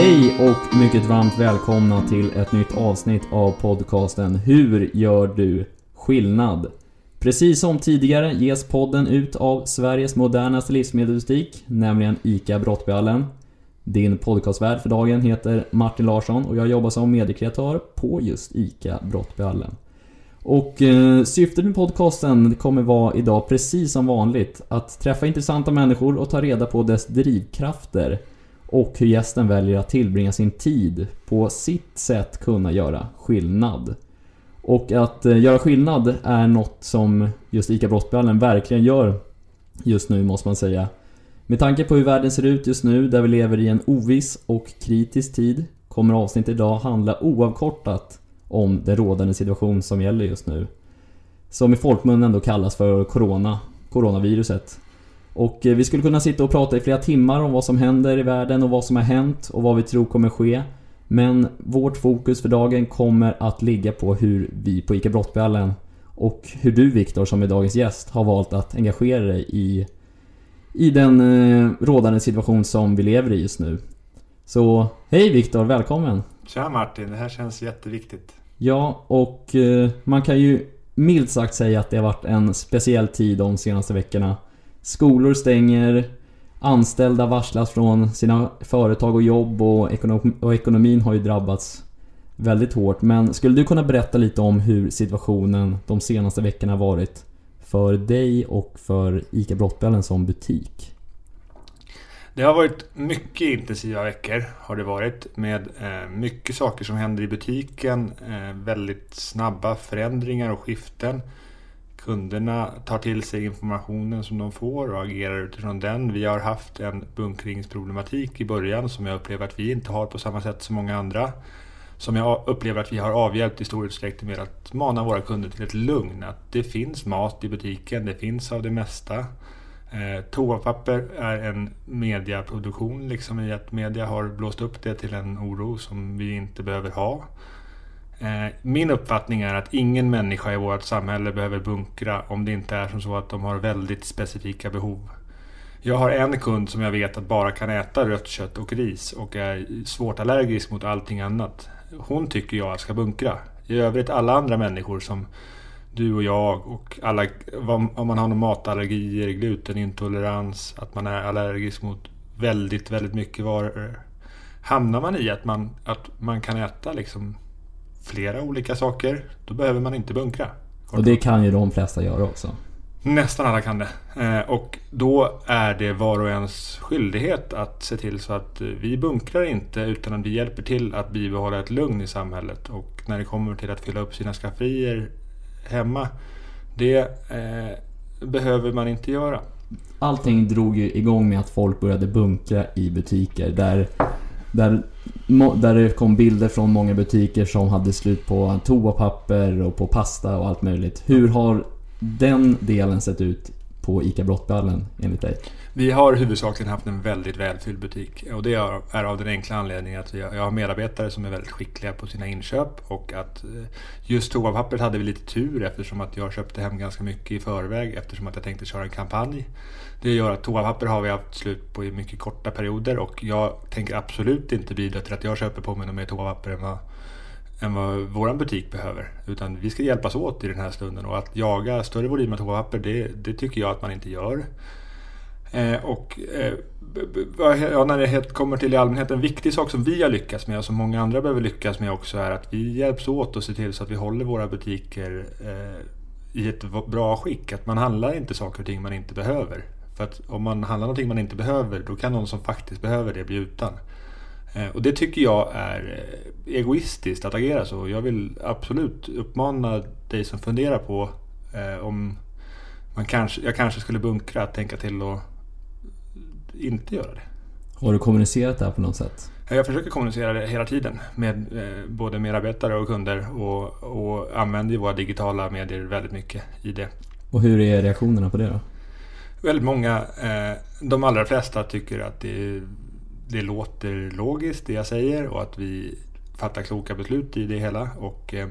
Hej och mycket varmt välkomna till ett nytt avsnitt av podcasten Hur gör du skillnad? Precis som tidigare ges podden ut av Sveriges modernaste livsmedelsbutik, nämligen ICA Brottbjallen. Din podcastvärd för dagen heter Martin Larsson och jag jobbar som mediekreatör på just ICA Brottbjallen. Och eh, syftet med podcasten kommer vara idag precis som vanligt att träffa intressanta människor och ta reda på dess drivkrafter och hur gästen väljer att tillbringa sin tid på sitt sätt kunna göra skillnad. Och att eh, göra skillnad är något som just ICA Brottbjallen verkligen gör just nu måste man säga. Med tanke på hur världen ser ut just nu, där vi lever i en oviss och kritisk tid, kommer avsnittet idag handla oavkortat om den rådande situation som gäller just nu. Som i folkmun ändå kallas för Corona, coronaviruset. Och eh, vi skulle kunna sitta och prata i flera timmar om vad som händer i världen och vad som har hänt och vad vi tror kommer ske. Men vårt fokus för dagen kommer att ligga på hur vi på ICA Brottbjallen och hur du Viktor som är dagens gäst har valt att engagera dig i, i den eh, rådande situation som vi lever i just nu. Så hej Viktor, välkommen! Tja Martin, det här känns jätteviktigt. Ja, och eh, man kan ju milt sagt säga att det har varit en speciell tid de senaste veckorna. Skolor stänger, anställda varslas från sina företag och jobb och, ekonom och ekonomin har ju drabbats väldigt hårt. Men skulle du kunna berätta lite om hur situationen de senaste veckorna varit för dig och för ICA Brottbällen som butik? Det har varit mycket intensiva veckor har det varit med eh, mycket saker som händer i butiken. Eh, väldigt snabba förändringar och skiften. Kunderna tar till sig informationen som de får och agerar utifrån den. Vi har haft en bunkringsproblematik i början som jag upplever att vi inte har på samma sätt som många andra. Som jag upplever att vi har avhjälpt i stor utsträckning med att mana våra kunder till ett lugn. Att det finns mat i butiken, det finns av det mesta. Eh, toapapper är en mediaproduktion, liksom i att media har blåst upp det till en oro som vi inte behöver ha. Eh, min uppfattning är att ingen människa i vårt samhälle behöver bunkra om det inte är som så att de har väldigt specifika behov. Jag har en kund som jag vet att bara kan äta rött kött och ris och är svårt allergisk mot allting annat. Hon tycker jag ska bunkra. I övrigt alla andra människor som du och jag och alla, om man har någon matallergier, glutenintolerans, att man är allergisk mot väldigt, väldigt mycket varor. Hamnar man i att man, att man kan äta liksom flera olika saker, då behöver man inte bunkra. Och det kan ju de flesta göra också. Nästan alla kan det. Eh, och då är det var och ens skyldighet att se till så att vi bunkrar inte utan att vi hjälper till att bibehålla ett lugn i samhället. Och när det kommer till att fylla upp sina skafferier hemma, det eh, behöver man inte göra. Allting drog ju igång med att folk började bunkra i butiker där där, där det kom bilder från många butiker som hade slut på toapapper och på pasta och allt möjligt. Hur har den delen sett ut på ICA Brottballen enligt dig? Vi har huvudsakligen haft en väldigt välfylld butik och det är av den enkla anledningen att jag har medarbetare som är väldigt skickliga på sina inköp och att eh, just toapappret hade vi lite tur eftersom att jag köpte hem ganska mycket i förväg eftersom att jag tänkte köra en kampanj. Det gör att toapapper har vi haft slut på i mycket korta perioder och jag tänker absolut inte bidra till att jag köper på mig mer toapapper än vad, än vad vår butik behöver. Utan vi ska hjälpas åt i den här stunden och att jaga större volymer toapapper det, det tycker jag att man inte gör. Eh, och eh, ja, när det kommer till i allmänhet, en viktig sak som vi har lyckats med och som många andra behöver lyckas med också är att vi hjälps åt och ser till så att vi håller våra butiker eh, i ett bra skick. Att man handlar inte saker och ting man inte behöver. För att om man handlar någonting man inte behöver, då kan någon som faktiskt behöver det bli utan. Eh, och det tycker jag är eh, egoistiskt att agera så. Jag vill absolut uppmana dig som funderar på eh, om man kanske, jag kanske skulle bunkra, att tänka till och inte göra det. Har du kommunicerat det här på något sätt? Jag försöker kommunicera det hela tiden med både medarbetare och kunder och, och använder våra digitala medier väldigt mycket i det. Och hur är reaktionerna på det då? väldigt många, de allra flesta tycker att det, det låter logiskt det jag säger och att vi fattar kloka beslut i det hela. Och, eh,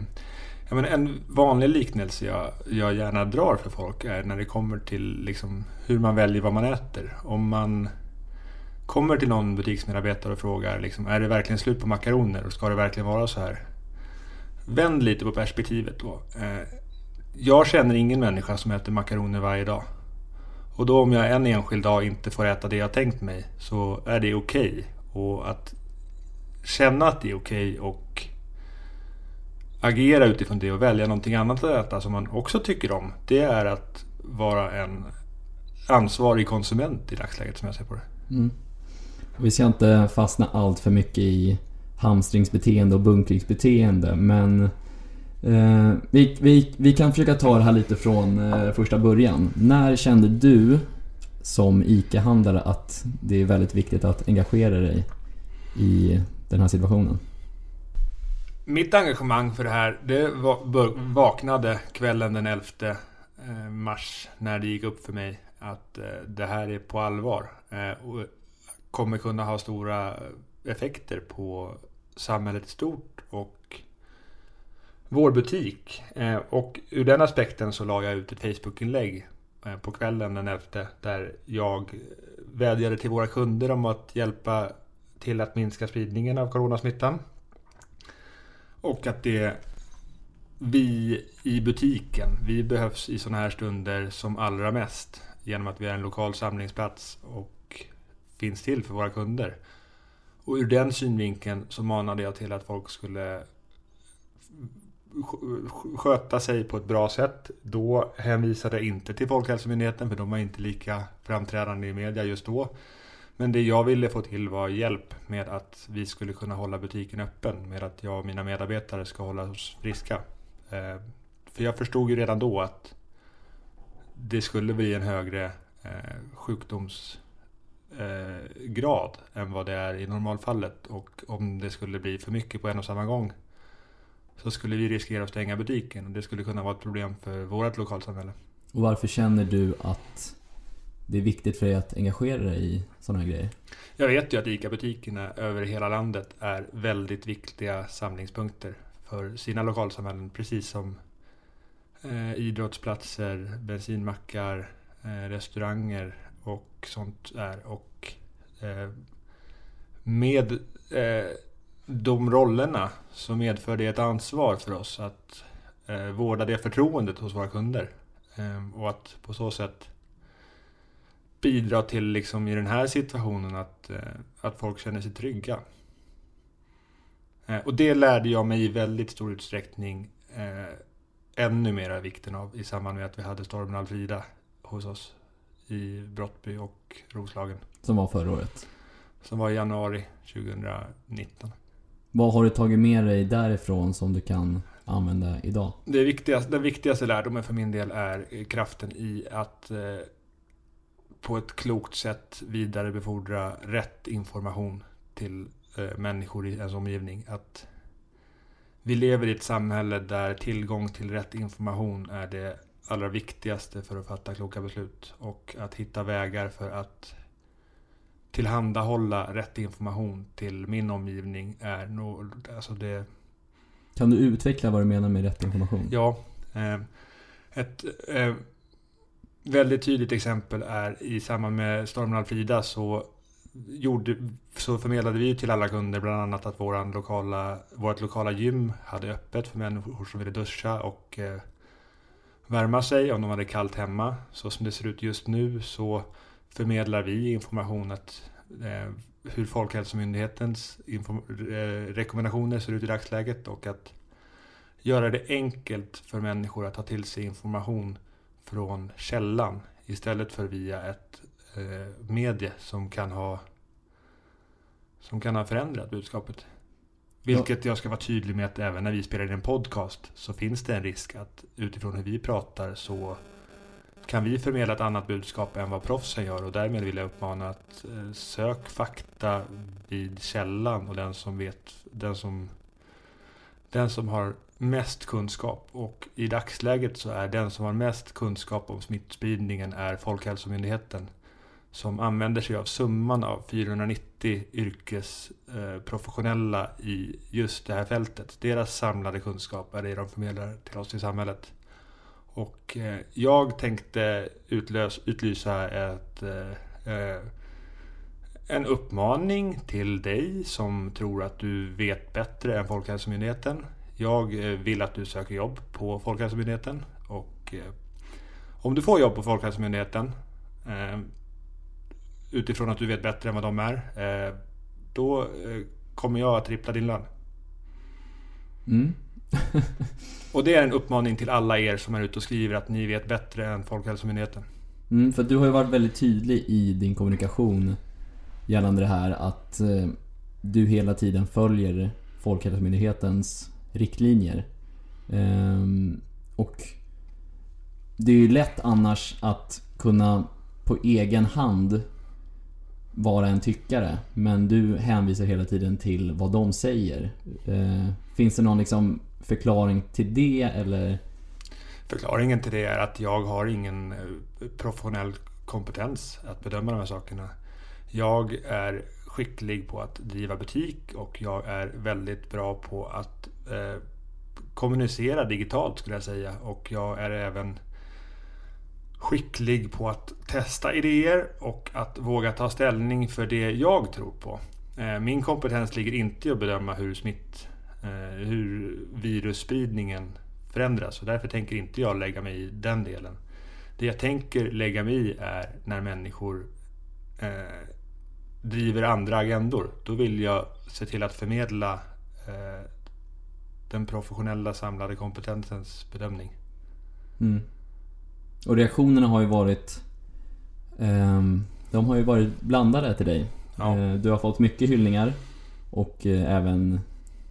jag menar, en vanlig liknelse jag, jag gärna drar för folk är när det kommer till liksom hur man väljer vad man äter. Om man kommer till någon butiksmedarbetare och frågar liksom, är det verkligen slut på makaroner och ska det verkligen vara så här? Vänd lite på perspektivet då. Eh, jag känner ingen människa som äter makaroner varje dag. Och då om jag en enskild dag inte får äta det jag tänkt mig så är det okej. Okay. Och att känna att det är okej okay och agera utifrån det och välja någonting annat att äta som man också tycker om. Det är att vara en ansvarig konsument i dagsläget som jag ser på det. Mm. Vi ska inte fastna allt för mycket i hamstringsbeteende och bunkringsbeteende men eh, vi, vi, vi kan försöka ta det här lite från eh, första början. När kände du som ICA-handlare att det är väldigt viktigt att engagera dig i den här situationen? Mitt engagemang för det här, det vaknade kvällen den 11 eh, mars när det gick upp för mig att eh, det här är på allvar. Eh, och kommer kunna ha stora effekter på samhället i stort vår butik. Eh, och ur den aspekten så la jag ut ett Facebook-inlägg eh, på kvällen den 11 där jag eh, vädjade till våra kunder om att hjälpa till att minska spridningen av coronasmittan. Och att det vi i butiken, vi behövs i sådana här stunder som allra mest. Genom att vi är en lokal samlingsplats och finns till för våra kunder. Och ur den synvinkeln så manade jag till att folk skulle sköta sig på ett bra sätt. Då hänvisade jag inte till Folkhälsomyndigheten för de var inte lika framträdande i media just då. Men det jag ville få till var hjälp med att vi skulle kunna hålla butiken öppen. Med att jag och mina medarbetare ska hålla oss friska. Eh, för jag förstod ju redan då att det skulle bli en högre eh, sjukdomsgrad eh, än vad det är i normalfallet. Och om det skulle bli för mycket på en och samma gång så skulle vi riskera att stänga butiken. Och det skulle kunna vara ett problem för vårt lokalsamhälle. Och varför känner du att det är viktigt för dig att engagera dig i sådana här grejer? Jag vet ju att ICA-butikerna över hela landet är väldigt viktiga samlingspunkter för sina lokalsamhällen. Precis som eh, idrottsplatser, bensinmackar, eh, restauranger och sånt är. Och eh, med eh, de rollerna så medför det ett ansvar för oss att eh, vårda det förtroendet hos våra kunder. Eh, och att på så sätt bidra till liksom i den här situationen att, eh, att folk känner sig trygga. Eh, och det lärde jag mig i väldigt stor utsträckning eh, ännu mera vikten av i samband med att vi hade stormen Alfrida hos oss i Brottby och Roslagen. Som var förra året? Som var i januari 2019. Vad har du tagit med dig därifrån som du kan använda idag? Det viktigaste, den viktigaste lärdomen för min del är eh, kraften i att eh, på ett klokt sätt vidarebefordra rätt information till eh, människor i ens omgivning. Att vi lever i ett samhälle där tillgång till rätt information är det allra viktigaste för att fatta kloka beslut. Och att hitta vägar för att tillhandahålla rätt information till min omgivning är nog... Alltså det... Kan du utveckla vad du menar med rätt information? Ja. Eh, ett, eh, väldigt tydligt exempel är i samband med stormen Alfrida så, gjorde, så förmedlade vi till alla kunder bland annat att våran lokala, vårt lokala gym hade öppet för människor som ville duscha och eh, värma sig om de hade kallt hemma. Så som det ser ut just nu så förmedlar vi information att eh, hur Folkhälsomyndighetens inform- eh, rekommendationer ser ut i dagsläget och att göra det enkelt för människor att ta till sig information från källan istället för via ett eh, medie som kan ha som kan ha förändrat budskapet. Vilket jag ska vara tydlig med att även när vi spelar in en podcast så finns det en risk att utifrån hur vi pratar så kan vi förmedla ett annat budskap än vad proffsen gör och därmed vill jag uppmana att eh, sök fakta vid källan och den som vet, den som den som har mest kunskap. Och i dagsläget så är den som har mest kunskap om smittspridningen är Folkhälsomyndigheten. Som använder sig av summan av 490 yrkesprofessionella eh, i just det här fältet. Deras samlade kunskap är det de förmedlar till oss i samhället. Och eh, jag tänkte utlös, utlysa ett, eh, eh, en uppmaning till dig som tror att du vet bättre än Folkhälsomyndigheten. Jag eh, vill att du söker jobb på Folkhälsomyndigheten och eh, om du får jobb på Folkhälsomyndigheten eh, utifrån att du vet bättre än vad de är, eh, då eh, kommer jag att trippla din lön. Mm. och det är en uppmaning till alla er som är ute och skriver att ni vet bättre än Folkhälsomyndigheten. Mm, för du har ju varit väldigt tydlig i din kommunikation gällande det här att eh, du hela tiden följer Folkhälsomyndighetens riktlinjer. Ehm, och det är ju lätt annars att kunna på egen hand vara en tyckare. Men du hänvisar hela tiden till vad de säger. Ehm, finns det någon liksom förklaring till det eller? Förklaringen till det är att jag har ingen eh, professionell kompetens att bedöma de här sakerna. Jag är skicklig på att driva butik och jag är väldigt bra på att eh, kommunicera digitalt skulle jag säga. Och jag är även skicklig på att testa idéer och att våga ta ställning för det jag tror på. Eh, min kompetens ligger inte i att bedöma hur smitt, hur virusspridningen förändras och därför tänker inte jag lägga mig i den delen. Det jag tänker lägga mig i är när människor eh, driver andra agendor. Då vill jag se till att förmedla eh, den professionella samlade kompetensens bedömning. Mm. Och reaktionerna har ju varit eh, De har ju varit blandade till dig. Ja. Eh, du har fått mycket hyllningar och eh, även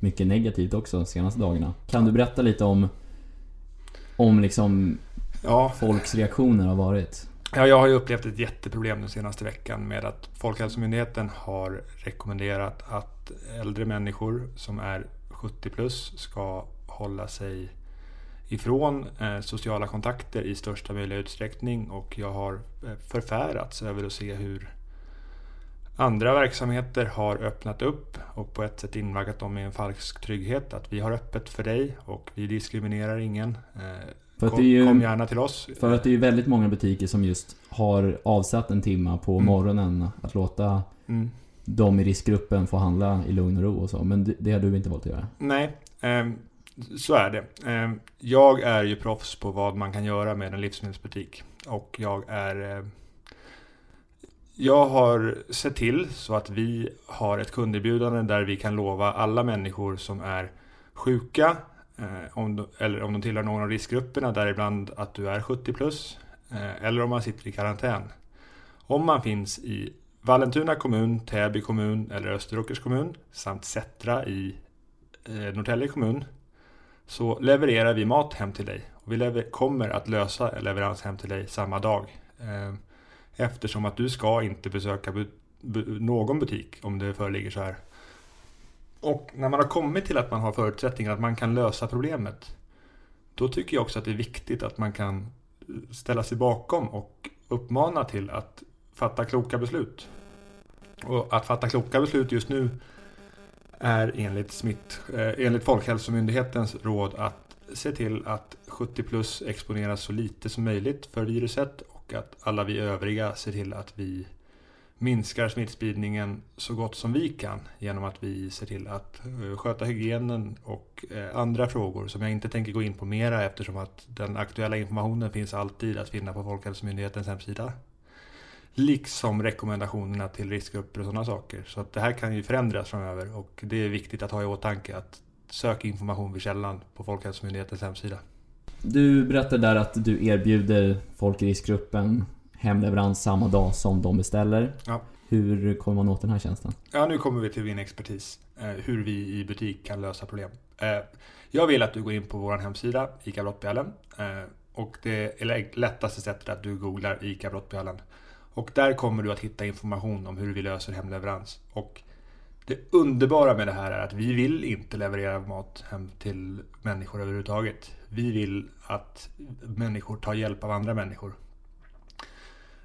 mycket negativt också de senaste dagarna. Kan du berätta lite om om liksom ja. folks reaktioner har varit? Ja, jag har ju upplevt ett jätteproblem den senaste veckan med att Folkhälsomyndigheten har rekommenderat att äldre människor som är 70 plus ska hålla sig ifrån eh, sociala kontakter i största möjliga utsträckning och jag har eh, förfärats över att se hur andra verksamheter har öppnat upp och på ett sätt invaggat dem i en falsk trygghet att vi har öppet för dig och vi diskriminerar ingen. För kom, ju, kom, gärna till oss. För att det är väldigt många butiker som just har avsatt en timma på mm. morgonen att låta mm. de i riskgruppen få handla i lugn och ro och så. Men det, har du inte valt att göra? Nej, eh, så är det. Eh, jag är ju proffs på vad man kan göra med en livsmedelsbutik. Och jag är... Jag har sett till så att vi har ett kunderbjudande där vi kan lova alla människor som är sjuka Eh, om eller om de tillhör någon av riskgrupperna, däribland att du är 70 plus, eh, eller om man sitter i karantän. Om man finns i Vallentuna kommun, Täby kommun eller Österåkers kommun samt Sättra i eh, Norrtälje kommun så levererar vi mat hem till dig. Och vi kommer att lösa leverans hem till dig samma dag. Eh, Eftersom att du ska inte besöka bu bu någon butik om det föreligger så här. Och när man har kommit till att man har förutsättningar att man kan lösa problemet. Då tycker jag också att det är viktigt att man kan ställa sig bakom och uppmana till att fatta kloka beslut. Och att fatta kloka beslut just nu är enligt, smitt, eh, enligt Folkhälsomyndighetens råd att se till att 70 plus exponeras så lite som möjligt för viruset och att alla vi övriga ser till att vi minskar smittspridningen så gott som vi kan genom att vi ser till att eh, sköta hygienen och eh, andra frågor som jag inte tänker gå in på mera eftersom att den aktuella informationen finns alltid att finna på Folkhälsomyndighetens hemsida. Liksom rekommendationerna till riskgrupper och sådana saker. Så att det här kan ju förändras framöver och det är viktigt att ha i åtanke att sök information vid källan på Folkhälsomyndighetens hemsida. Du berättade där att du erbjuder folk i riskgruppen hemleverans samma dag som de beställer. Ja. Hur kommer man åt den här tjänsten? Ja, nu kommer vi till min expertis. Eh, hur vi i butik kan lösa problem. Eh, jag vill att du går in på vår hemsida, ICA Brottbjällen. Eh, och det är lättaste sättet att du googlar ICA Brottbjällen. Och där kommer du att hitta information om hur vi löser hemleverans. Och det underbara med det här är att vi vill inte leverera mat hem till människor överhuvudtaget. Vi vill att människor tar hjälp av andra människor.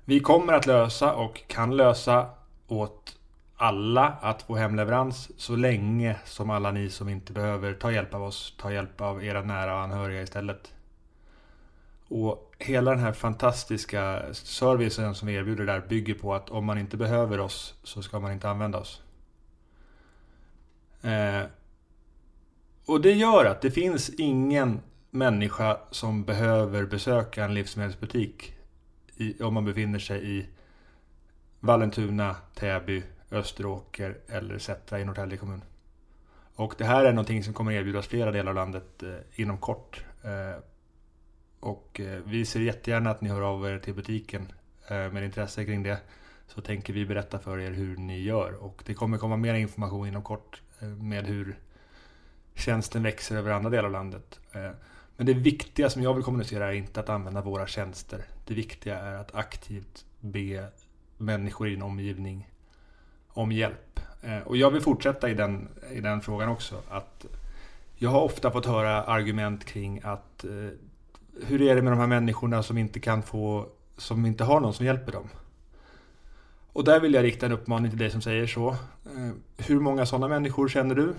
Vi kommer att lösa och kan lösa åt alla att få hemleverans så länge som alla ni som inte behöver ta hjälp av oss tar hjälp av era nära och anhöriga istället. Och hela den här fantastiska servicen som vi erbjuder där bygger på att om man inte behöver oss så ska man inte använda oss. Eh, och det gör att det finns ingen människa som behöver besöka en livsmedelsbutik i, om man befinner sig i Vallentuna, Täby, Österåker eller Sättra i Norrtälje kommun. Och det här är någonting som kommer erbjudas flera delar av landet eh, inom kort. Eh, och eh, vi ser jättegärna att ni hör av er till butiken eh, med intresse kring det. Så tänker vi berätta för er hur ni gör. Och det kommer komma mer information inom kort eh, med hur tjänsten växer över andra delar av landet. Eh, men det viktiga som jag vill kommunicera är inte att använda våra tjänster. Det viktiga är att aktivt be människor i din omgivning om hjälp. Eh, och jag vill fortsätta i den, i den frågan också. Att jag har ofta fått höra argument kring att hur är det med de här människorna som inte kan få, som inte har någon som hjälper dem? Och där vill jag rikta en uppmaning till dig som säger så. Eh, hur många sådana människor känner du?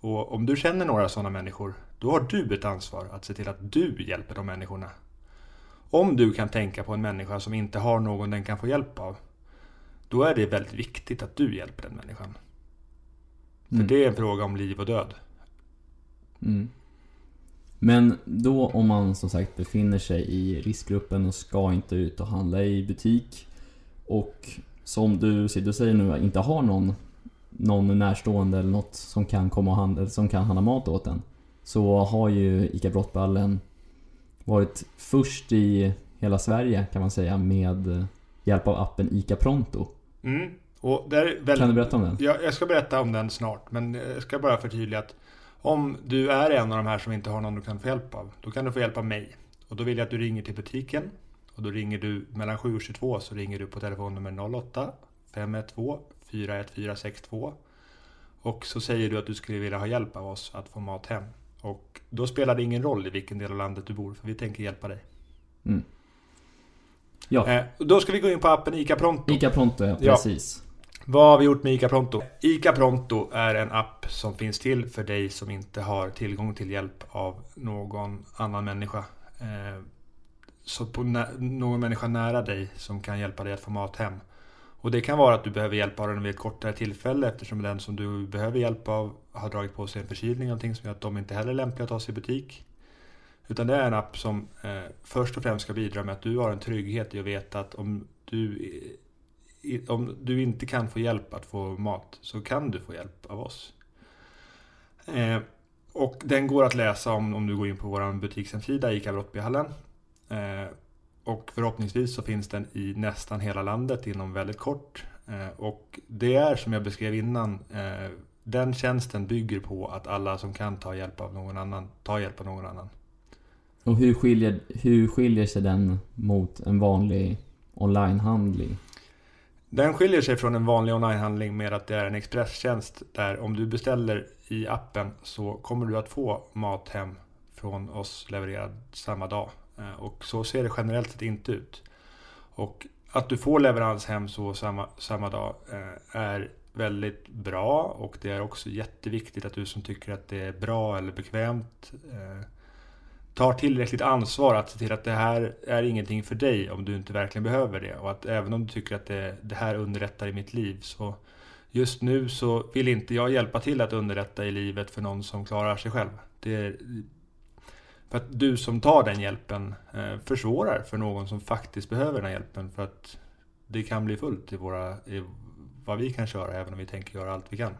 Och om du känner några sådana människor, då har du ett ansvar att se till att du hjälper de människorna. Om du kan tänka på en människa som inte har någon den kan få hjälp av, då är det väldigt viktigt att du hjälper den människan. För Mm. det är en fråga om liv och död. Mm. Men då om man som sagt befinner sig i riskgruppen och ska inte ut och handla i butik och som du, du säger nu inte har någon, någon närstående eller något som kan komma och handla, som kan handla mat åt en. Så har ju ICA Brottballen varit först i hela Sverige kan man säga med hjälp av appen ICA Pronto. Mm. Och där är väldigt... Kan du berätta om den? Ja, jag ska berätta om den snart, men jag ska bara förtydliga att om du är en av de här som inte har någon du kan få hjälp av, då kan du få hjälp av mig. Och då vill jag att du ringer till butiken. Och då ringer du mellan 7 och 22 så ringer du på telefonnummer 08 512 41462. Och så säger du att du skulle vilja ha hjälp av oss att få mat hem. Och då spelar det ingen roll i vilken del av landet du bor, för vi tänker hjälpa dig. Mm. Ja, Eh, då ska vi gå in på appen ICA Pronto. ICA Pronto ja, Ja. precis. Vad har vi gjort med ICA Pronto? ICA Pronto är en app som finns till för dig som inte har tillgång till hjälp av någon annan människa. Eh, så på någon människa nära dig som kan hjälpa dig att få mat hem. Och det kan vara att du behöver hjälp av den vid ett kortare tillfälle eftersom den som du behöver hjälp av har dragit på sig en förkylning eller någonting som gör att de inte heller är lämpliga att ta sig i butik. Utan det är en app som eh, först och främst ska bidra med att du har en trygghet i att veta att om du i- om du inte kan få hjälp att få mat så kan du få hjälp av oss. Eh, och den går att läsa om, om du går in på vår butikshemsida ICA Brottbyhallen. Eh, och förhoppningsvis så finns den i nästan hela landet inom väldigt kort. Eh, och det är som jag beskrev innan, eh, den tjänsten bygger på att alla som kan ta hjälp av någon annan, tar hjälp av någon annan. Och hur skiljer, hur skiljer sig den mot en vanlig onlinehandling? Den skiljer sig från en vanlig onlinehandling med att det är en expresstjänst där om du beställer i appen så kommer du att få mat hem från oss levererad samma dag. Eh, och så ser det generellt sett inte ut. Och att du får leverans hem så samma, samma dag eh, är väldigt bra och det är också jätteviktigt att du som tycker att det är bra eller bekvämt eh, tar tillräckligt ansvar att se till att det här är ingenting för dig om du inte verkligen behöver det. Och att även om du tycker att det, det här underlättar i mitt liv så just nu så vill inte jag hjälpa till att underlätta i livet för någon som klarar sig själv. Det för att du som tar den hjälpen eh, försvårar för någon som faktiskt behöver den här hjälpen för att det kan bli fullt i, våra, i vad vi kan köra även om vi tänker göra allt vi kan.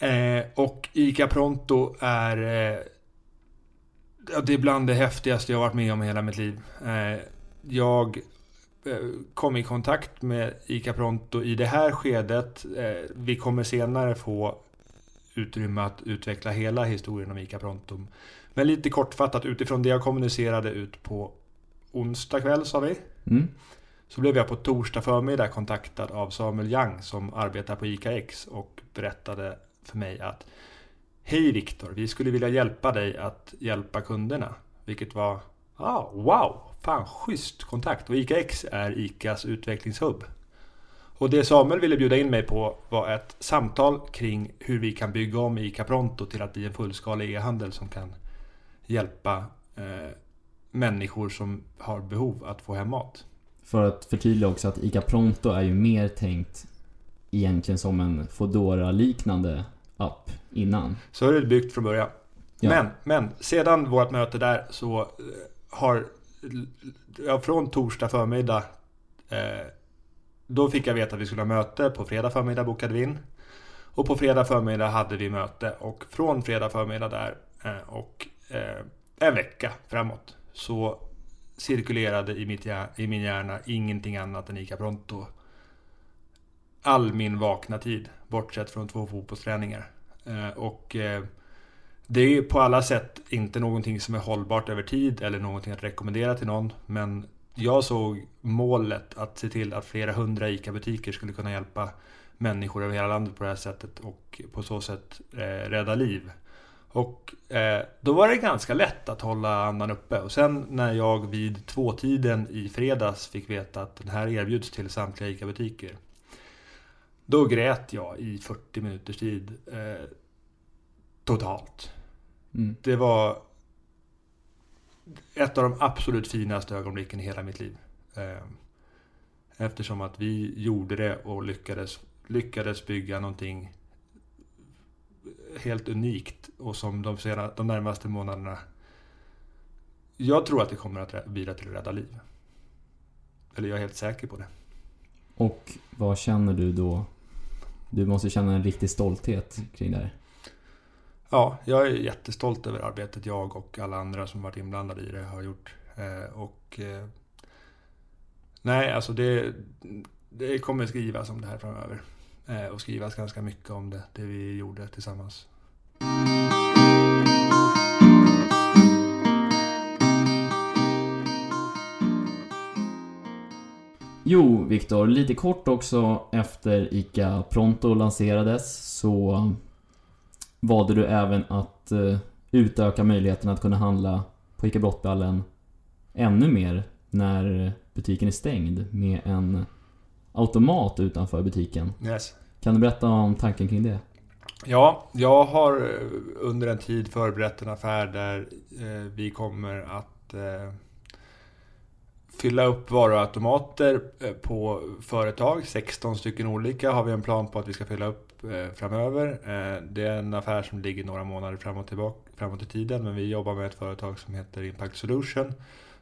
Eh, och ICA Pronto är eh, ja, det är bland det häftigaste jag varit med om i hela mitt liv. Eh, jag eh, kom i kontakt med ICA Pronto i det här skedet. Eh, vi kommer senare få utrymme att utveckla hela historien om ICA Pronto. Men lite kortfattat utifrån det jag kommunicerade ut på onsdag kväll sa vi. Mm? Så blev jag på torsdag förmiddag kontaktad av Samuel Young som arbetar på ICA X och berättade för mig att Hej Viktor, vi skulle vilja hjälpa dig att hjälpa kunderna. Vilket var, ah, wow, fan schysst kontakt. Och ICA X är ICAs utvecklingshubb. Och det Samuel ville bjuda in mig på var ett samtal kring hur vi kan bygga om ICA Pronto till att bli en fullskalig e-handel som kan hjälpa eh, människor som har behov att få hem mat. För att förtydliga också att ICA Pronto är ju mer tänkt egentligen som en fodora liknande app innan. Så är det byggt från början. Ja. Men, men sedan vårt möte där så eh, har ja, från torsdag förmiddag eh, då fick jag veta att vi skulle ha möte. På fredag förmiddag bokade vi in. Och på fredag förmiddag hade vi möte. Och från fredag förmiddag där eh, och eh, en vecka framåt så cirkulerade i, mitt, i min hjärna ingenting annat än ICA Pronto. All min vakna tid, bortsett från två fotbollsträningar. Eh, och det är på alla sätt inte någonting som är hållbart över tid eller någonting att rekommendera till någon. Men jag såg målet att se till att flera hundra ICA-butiker skulle kunna hjälpa människor över hela landet på det här sättet och på så sätt eh, rädda liv. Och eh, då var det ganska lätt att hålla andan uppe. Och sen när jag vid tvåtiden i fredags fick veta att den här erbjuds till samtliga ICA-butiker. Då grät jag i 40 minuters tid. Eh, totalt. Mm. Det var ett av de absolut finaste ögonblicken i hela mitt liv. Ehm, eftersom att vi gjorde det och lyckades, lyckades bygga någonting helt unikt och som de, sena, de närmaste månaderna jag tror att det kommer att bidra till att rädda liv. Eller jag är helt säker på det. Och vad känner du då? Du måste känna en riktig stolthet kring det här. Ja, jag är jättestolt över arbetet jag och alla andra som varit inblandade i det har gjort. Eh, och eh, Nej, alltså det, det kommer skrivas om det här framöver. Eh, och skrivas ganska mycket om det, det vi gjorde tillsammans. Jo, Viktor, lite kort också efter ICA Pronto lanserades så valde du även att eh, utöka möjligheten att kunna handla på ICA Brottballen ännu mer när butiken är stängd med en automat utanför butiken. Yes. Kan du berätta om tanken kring det? Ja, jag har eh, under en tid förberett en affär där eh, vi kommer att fylla upp varuautomater på företag. 16 stycken olika har vi en plan på att vi ska fylla upp Eh, framöver. Eh, det är en affär som ligger några månader framåt, tillbaka, framåt i tiden men vi jobbar med ett företag som heter Impact Solution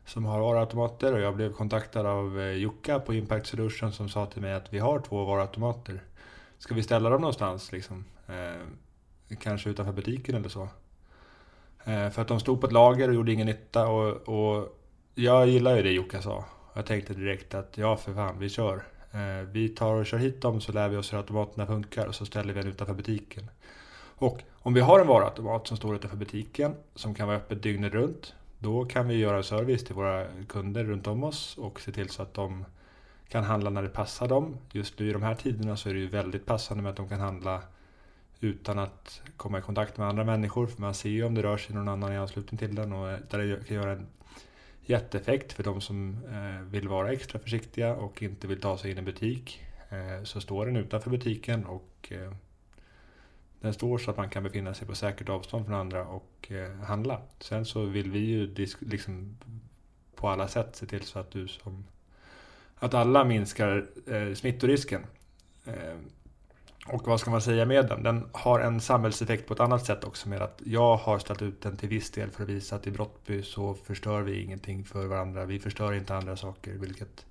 som har varuautomater och jag blev kontaktad av eh, Jukka på Impact Solution som sa till mig att vi har två varuautomater. Ska vi ställa dem någonstans liksom? Eh, kanske utanför butiken eller så. Eh, för att de stod på ett lager och gjorde ingen nytta och, och jag gillar ju det Jukka sa. Jag tänkte direkt att ja för fan, vi kör. Eh, vi tar och kör hit dem så lär vi oss hur automaterna funkar och så ställer vi den utanför butiken. Och om vi har en varuautomat som står utanför butiken som kan vara öppet dygnet runt. Då kan vi göra service till våra kunder runt om oss och se till så att de kan handla när det passar dem. Just nu i de här tiderna så är det ju väldigt passande med att de kan handla utan att komma i kontakt med andra människor. För man ser ju om det rör sig någon annan i anslutning till den och där det kan göra en jätteeffekt för de som eh, vill vara extra försiktiga och inte vill ta sig in i butik. Eh, så står den utanför butiken och eh, den står så att man kan befinna sig på säkert avstånd från andra och eh, handla. Sen så vill vi ju liksom på alla sätt se till så att du som att alla minskar eh, smittorisken. Eh, och vad ska man säga med den? Den har en samhällseffekt på ett annat sätt också med att jag har ställt ut den till viss del för att visa att i Brottby så förstör vi ingenting för varandra. Vi förstör inte andra saker, vilket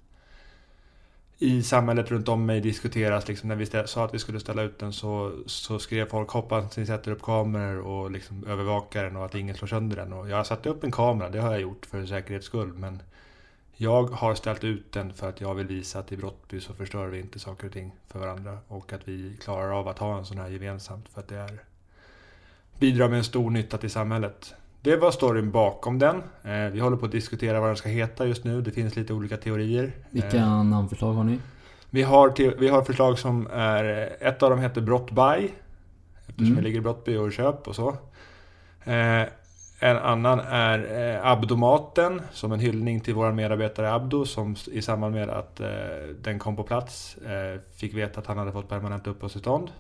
i samhället runt om mig diskuteras. Liksom när vi sa att vi skulle ställa ut den så, så skrev folk hoppas ni sätter upp kameror och liksom övervakar den och att ingen slår sönder den. Och jag har satt upp en kamera, det har jag gjort för säkerhets skull. Men jag har ställt ut den för att jag vill visa att i Brottby så förstör vi inte saker och ting för varandra. Och att vi klarar av att ha en sån här gemensamt för att det är bidrar med en stor nytta till samhället. Det var storyn bakom den. Eh, vi håller på att diskutera vad den ska heta just nu. Det finns lite olika teorier. Vilka Eh, namnförslag har ni? vi, har vi har förslag som är... Ett av dem heter Brottby. Eftersom Mm. vi ligger i Brottby och köp och så. Eh, en annan är eh, Abdomaten, som en hyllning till vår medarbetare Abdo som i samband med att eh, den kom på plats eh, fick veta att han hade fått permanent uppehållstillstånd.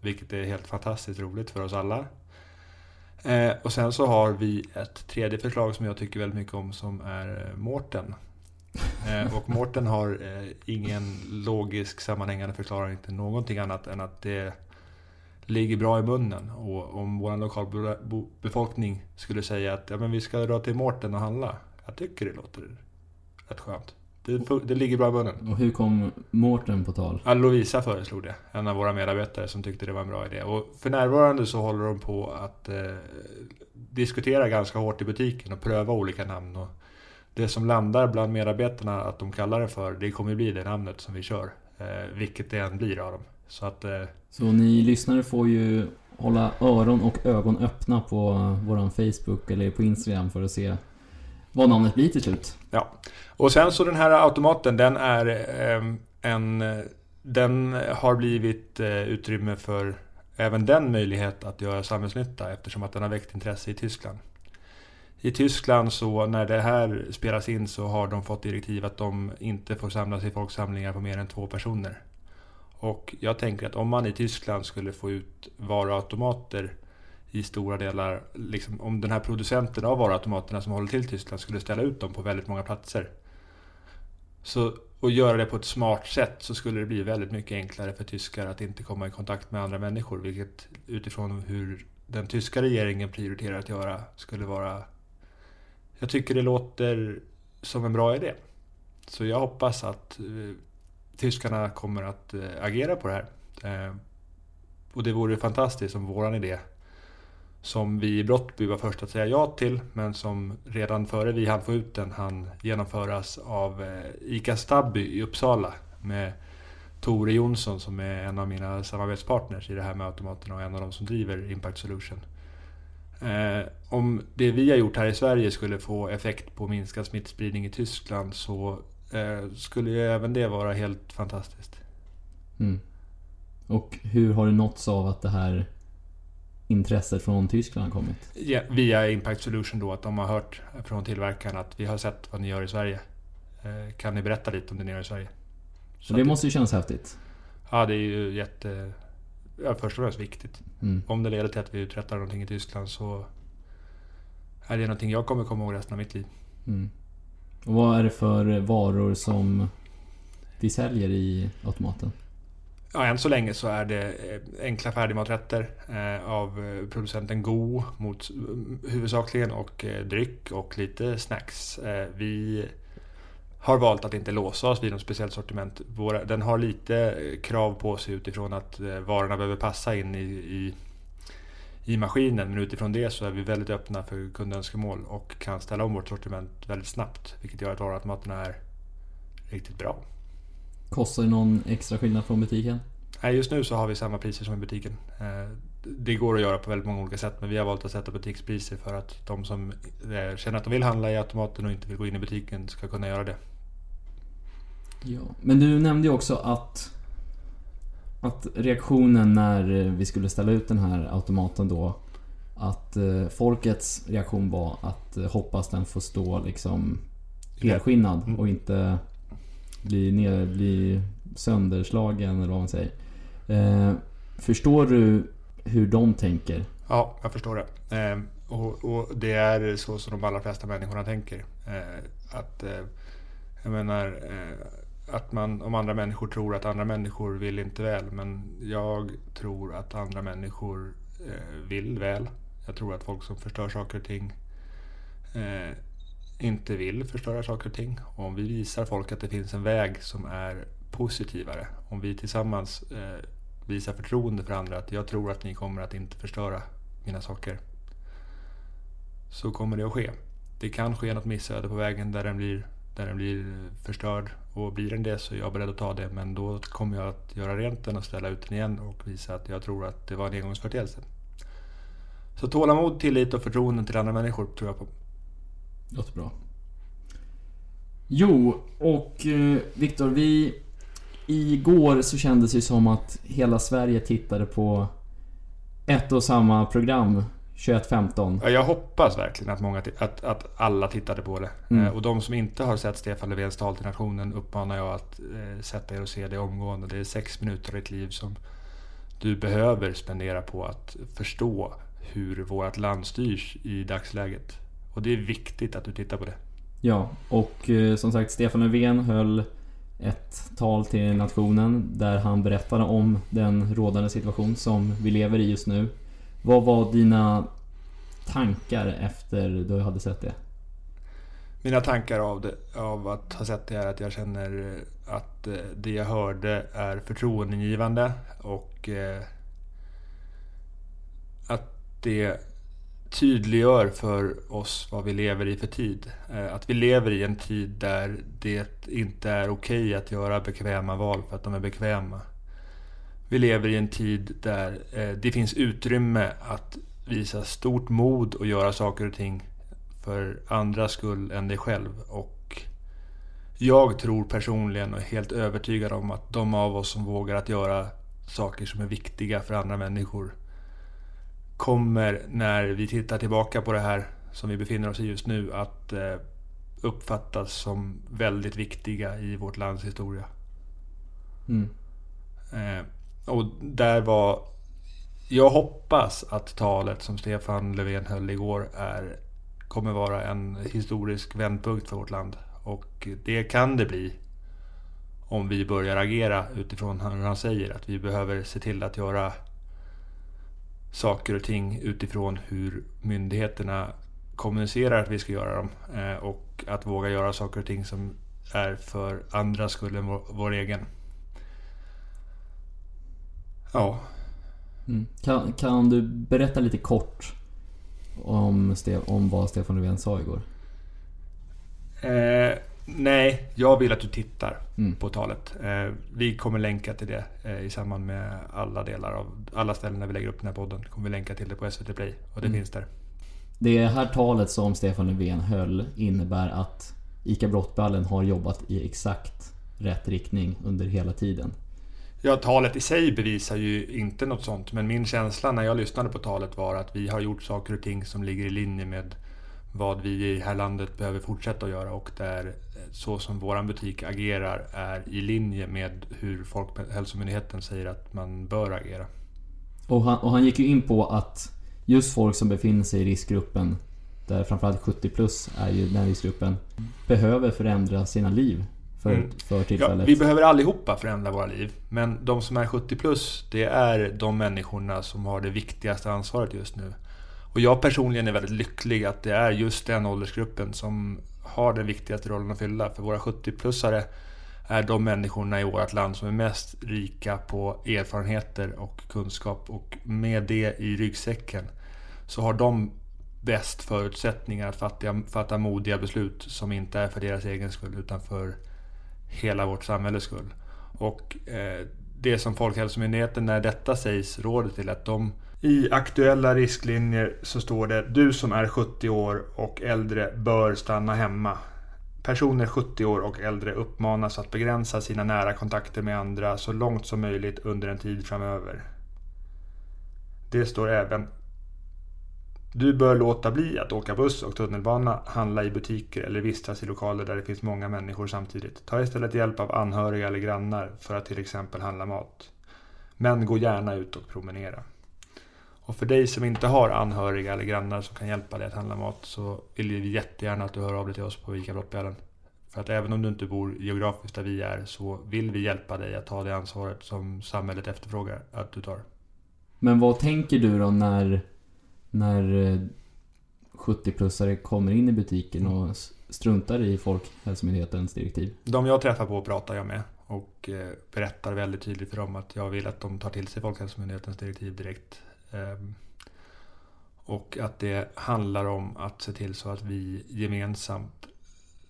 Vilket är helt fantastiskt roligt för oss alla. Eh, och sen så har vi ett tredje förslag som jag tycker väldigt mycket om som är Mårten. Och Mårten har ingen logisk sammanhängande förklaring till någonting annat än att det ligger bra i munnen. Och om vår lokalbefolkning skulle säga att ja, men vi ska dra till Mårten och handla. Jag tycker det låter rätt skönt. Det, det ligger bra i munnen. Och hur kom Mårten på tal? Ja, Lovisa föreslog det. En av våra medarbetare som tyckte det var en bra idé. Och för närvarande så håller de på att eh, diskutera ganska hårt i butiken och pröva olika namn. Och det som landar bland medarbetarna att de kallar det för, det kommer bli det namnet som vi kör. Eh, vilket det än blir av dem. Så att... Eh, så ni lyssnare får ju hålla öron och ögon öppna på våran Facebook eller på Instagram för att se vad namnet blir till slut. Ja. Och sen så den här automaten, den är ehm, en... Den har blivit eh, utrymme för även den möjlighet att göra samhällsnytta eftersom att den har väckt intresse i Tyskland. I Tyskland så när det här spelas in så har de fått direktiv att de inte får samlas i folksamlingar på mer än två personer. Och jag tänker att om man i Tyskland skulle få ut varuautomater i stora delar, liksom, om den här producenten av varuautomaterna som håller till Tyskland skulle ställa ut dem på väldigt många platser. Så, och göra det på ett smart sätt så skulle det bli väldigt mycket enklare för tyskar att inte komma i kontakt med andra människor. Vilket utifrån hur den tyska regeringen prioriterar att göra skulle vara... Jag tycker det låter som en bra idé. Så jag hoppas att eh, tyskarna kommer att eh, agera på det här. Eh, och det vore fantastiskt om våran idé som vi i Brottby var först att säga ja till, men som redan före vi hann få ut den hann genomföras av eh, ICA Stabby i Uppsala med Tore Jonsson som är en av mina samarbetspartners i det här med automaterna och en av de som driver Impact Solution. Eh, om det vi har gjort här i Sverige skulle få effekt på minskad smittspridning i Tyskland så skulle ju även det vara helt fantastiskt. Mm. Och hur har du nåtts av att det här intresset från Tyskland har kommit? Ja, via Impact Solution då, att de har hört från tillverkaren att vi har sett vad ni gör i Sverige. Eh, kan ni berätta lite om det ni gör i Sverige? Så det måste ju kännas häftigt. Ja, det är ju jätte... Ja, först och främst viktigt. Mm. Om det leder till att vi uträttar någonting i Tyskland så är det någonting jag kommer komma ihåg resten av mitt liv. Mm. Och vad är det för varor som vi säljer i automaten? Ja, än så länge så är det eh, enkla färdigmaträtter eh, av eh, producenten Go mot, huvudsakligen och dryck och lite snacks. Vi har valt att inte låsa oss vid något speciellt sortiment. Den har lite krav på sig utifrån att varorna behöver passa in i, i, i maskinen. Men utifrån det så är vi väldigt öppna för kundönskemål och kan ställa om vårt sortiment väldigt snabbt. Vilket gör att varuautomaterna är riktigt bra. Kostar det någon extra skillnad från butiken? Nej, just nu så har vi samma priser som i butiken. Eh, det går att göra på väldigt många olika sätt men vi har valt att sätta butikspriser för att de som eh, känner att de vill handla i automaten och inte vill gå in i butiken ska kunna göra det. Ja, men du nämnde ju också att att reaktionen när vi skulle ställa ut den här automaten då att eh, folkets reaktion var att hoppas den får stå liksom helskinnad mm. och inte bli, ner, bli sönderslagen eller vad man säger. Eh, förstår du hur de tänker? Ja, jag förstår det. Eh, och, och, det är så som de allra flesta människorna tänker. Eh, att, eh, jag menar, eh, att man, om andra människor tror att andra människor vill inte väl. Men jag tror att andra människor eh, vill väl. Jag tror att folk som förstör saker och ting eh, inte vill förstöra saker och ting. Och om vi visar folk att det finns en väg som är positivare, om vi tillsammans eh, visar förtroende för andra, att jag tror att ni kommer att inte förstöra mina saker, så kommer det att ske. Det kan ske något missöde på vägen där den blir, där den blir förstörd och blir den det så är jag beredd att ta det men då kommer jag att göra rent den och ställa ut den igen och visa att jag tror att det var en engångsföreteelse. Så tålamod, tillit och förtroende till andra människor tror jag på. Låter bra. Jo, och eh, Viktor, vi... Igår så kändes det som att hela Sverige tittade på ett och samma program 21.15. Ja, jag hoppas verkligen att, många att, att alla tittade på det. Mm. Eh, och de som inte har sett Stefan Löfvens tal till nationen uppmanar jag att eh, sätta er och se det omgående. Det är sex minuter i ditt liv som du behöver spendera på att förstå hur vårt land styrs i dagsläget. Och det är viktigt att du tittar på det. Ja, och eh, som sagt Stefan Löfven höll ett tal till nationen där han berättade om den rådande situation som vi lever i just nu. Vad var dina tankar efter du hade sett det? Mina tankar av, det, av att ha sett det är att jag känner att eh, det jag hörde är förtroendeingivande och eh, att det tydliggör för oss vad vi lever i för tid. Eh, att vi lever i en tid där det inte är okej okay att göra bekväma val för att de är bekväma. Vi lever i en tid där det finns utrymme att visa stort mod och göra saker och ting för andras skull än dig själv. Och jag tror personligen och är helt övertygad om att de av oss som vågar att göra saker som är viktiga för andra människor kommer när vi tittar tillbaka på det här som vi befinner oss i just nu att eh, uppfattas som väldigt viktiga i vårt lands historia. Mm. Och där var... Jag hoppas att talet som Stefan Löfven höll igår är kommer vara en historisk vändpunkt för vårt land. Och det kan det bli om vi börjar agera utifrån hur han säger. Att vi behöver se till att göra saker och ting utifrån hur myndigheterna kommunicerar att vi ska göra dem. Eh, och att våga göra saker och ting som är för andra skull än vår, vår egen. Ja. Mm. Kan, kan du berätta lite kort om, om vad Stefan Löfven sa igår? Eh, nej, jag vill att du tittar mm. på talet. Eh, vi kommer länka till det eh, i samband med alla delar av alla ställen där vi lägger upp den här podden. Kommer vi länka till det på SVT Play och det mm. finns där. Det här talet som Stefan Löfven höll innebär att ICA Brottballen har jobbat i exakt rätt riktning under hela tiden. Ja, talet i sig bevisar ju inte något sånt. Men min känsla när jag lyssnade på talet var att vi har gjort saker och ting som ligger i linje med vad vi i det här landet behöver fortsätta att göra och där eh, så som våran butik agerar är i linje med hur Folkhälsomyndigheten säger att man bör agera. Och han, och han gick ju in på att just folk som befinner sig i riskgruppen, där framförallt 70 plus är ju den riskgruppen, behöver förändra sina liv för, mm. för tillfället. Ja, vi behöver allihopa förändra våra liv. Men de som är 70 plus, det är de människorna som har det viktigaste ansvaret just nu. Och jag personligen är väldigt lycklig att det är just den åldersgruppen som har den viktigaste rollen att fylla. För våra 70-plussare är de människorna i vårt land som är mest rika på erfarenheter och kunskap. Och med det i ryggsäcken så har de bäst förutsättningar att fatta, fatta modiga beslut som inte är för deras egen skull utan för hela vårt samhälles skull. Och eh, det som Folkhälsomyndigheten, när detta sägs, råder till att de i aktuella risklinjer så står det du som är 70 år och äldre bör stanna hemma. Personer 70 år och äldre uppmanas att begränsa sina nära kontakter med andra så långt som möjligt under en tid framöver. Det står även du bör låta bli att åka buss och tunnelbana, handla i butiker eller vistas i lokaler där det finns många människor samtidigt. Ta istället hjälp av anhöriga eller grannar för att till exempel handla mat. Men gå gärna ut och promenera. Och för dig som inte har anhöriga eller grannar som kan hjälpa dig att handla mat så vill vi jättegärna att du hör av dig till oss på Vika Brottbjörnen. För att även om du inte bor geografiskt där vi är så vill vi hjälpa dig att ta det ansvaret som samhället efterfrågar att du tar. Men vad tänker du då när när eh, 70-plussare kommer in i butiken och struntar i Folkhälsomyndighetens direktiv? De jag träffar på pratar jag med och eh, berättar väldigt tydligt för dem att jag vill att de tar till sig Folkhälsomyndighetens direktiv direkt. Ehm, och att det handlar om att se till så att vi gemensamt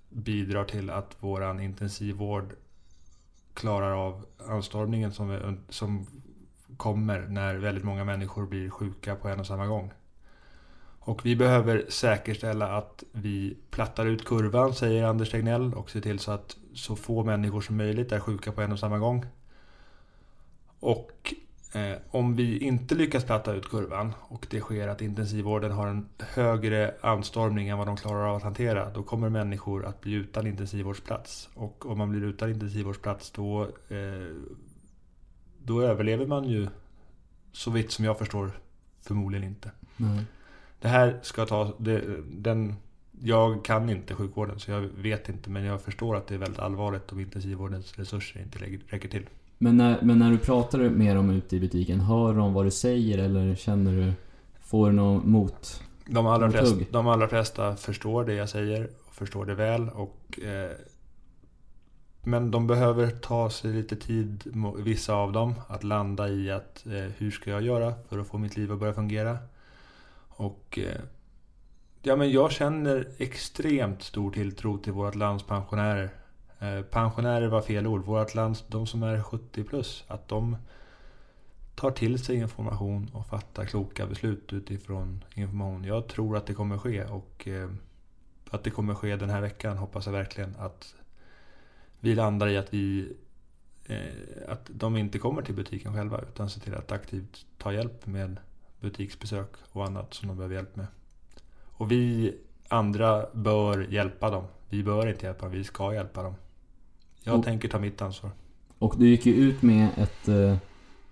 bidrar till att våran intensivvård klarar av anstormningen som, som kommer när väldigt många människor blir sjuka på en och samma gång. Och vi behöver säkerställa att vi plattar ut kurvan, säger Anders Tegnell, och ser till så att så få människor som möjligt är sjuka på en och samma gång. Och eh, om vi inte lyckas platta ut kurvan och det sker att intensivvården har en högre anstormning än vad de klarar av att hantera, då kommer människor att bli utan intensivvårdsplats. Och om man blir utan intensivvårdsplats då, eh, då överlever man ju, så vitt som jag förstår, Förmodligen inte. Mm. Det här ska ta... Det, den, jag kan inte sjukvården så jag vet inte men jag förstår att det är väldigt allvarligt om intensivvårdens resurser inte räcker till. Men när, men när du pratar med dem ute i butiken, hör de vad du säger eller känner du... Får du någon mot... De allra, flesta, de allra flesta förstår det jag säger och förstår det väl. Och, eh, men de behöver ta sig lite tid, vissa av dem, att landa i att eh, hur ska jag göra för att få mitt liv att börja fungera. Och eh, ja, men jag känner extremt stor tilltro till vårt lands pensionärer. Eh, pensionärer var fel ord. Vårt lands, de som är 70 plus, att de tar till sig information och fattar kloka beslut utifrån information. Jag tror att det kommer ske och eh, att det kommer ske den här veckan hoppas jag verkligen att vi landar i att vi att de inte kommer till butiken själva utan ser till att aktivt ta hjälp med butiksbesök och annat som de behöver hjälp med. Och vi andra bör hjälpa dem. Vi bör inte hjälpa dem, vi ska hjälpa dem. Jag Och- tänker ta mitt ansvar. Och du gick ju ut med ett eh,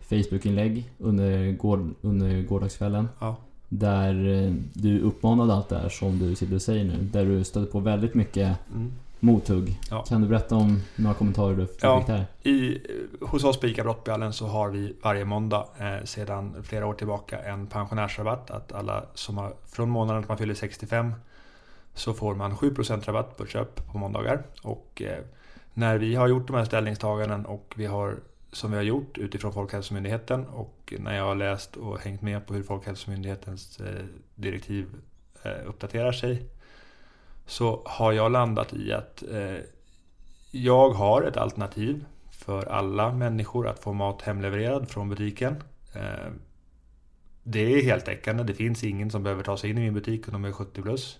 Facebook-inlägg under, går, under gårdagskvällen. Ja. Där eh, du uppmanade allt det här som du sitter och säger nu. Där du stötte på väldigt mycket Mm. Mothugg. Ja. Kan du berätta om några kommentarer du Ja. fick där? I, hos oss på ICA Brottbjallen så har vi varje måndag eh, sedan flera år tillbaka en pensionärsrabatt. Att alla som har, från månaden att man fyller 65 så får man 7% rabatt på köp på måndagar. Och eh, när vi har gjort de här ställningstaganden och vi har som vi har gjort utifrån Folkhälsomyndigheten och när jag har läst och hängt med på hur Folkhälsomyndighetens eh, direktiv eh, uppdaterar sig så har jag landat i att eh, jag har ett alternativ för alla människor att få mat hemlevererad från butiken. Eh, Det är heltäckande. Det finns ingen som behöver ta sig in i min butik om de är 70 plus.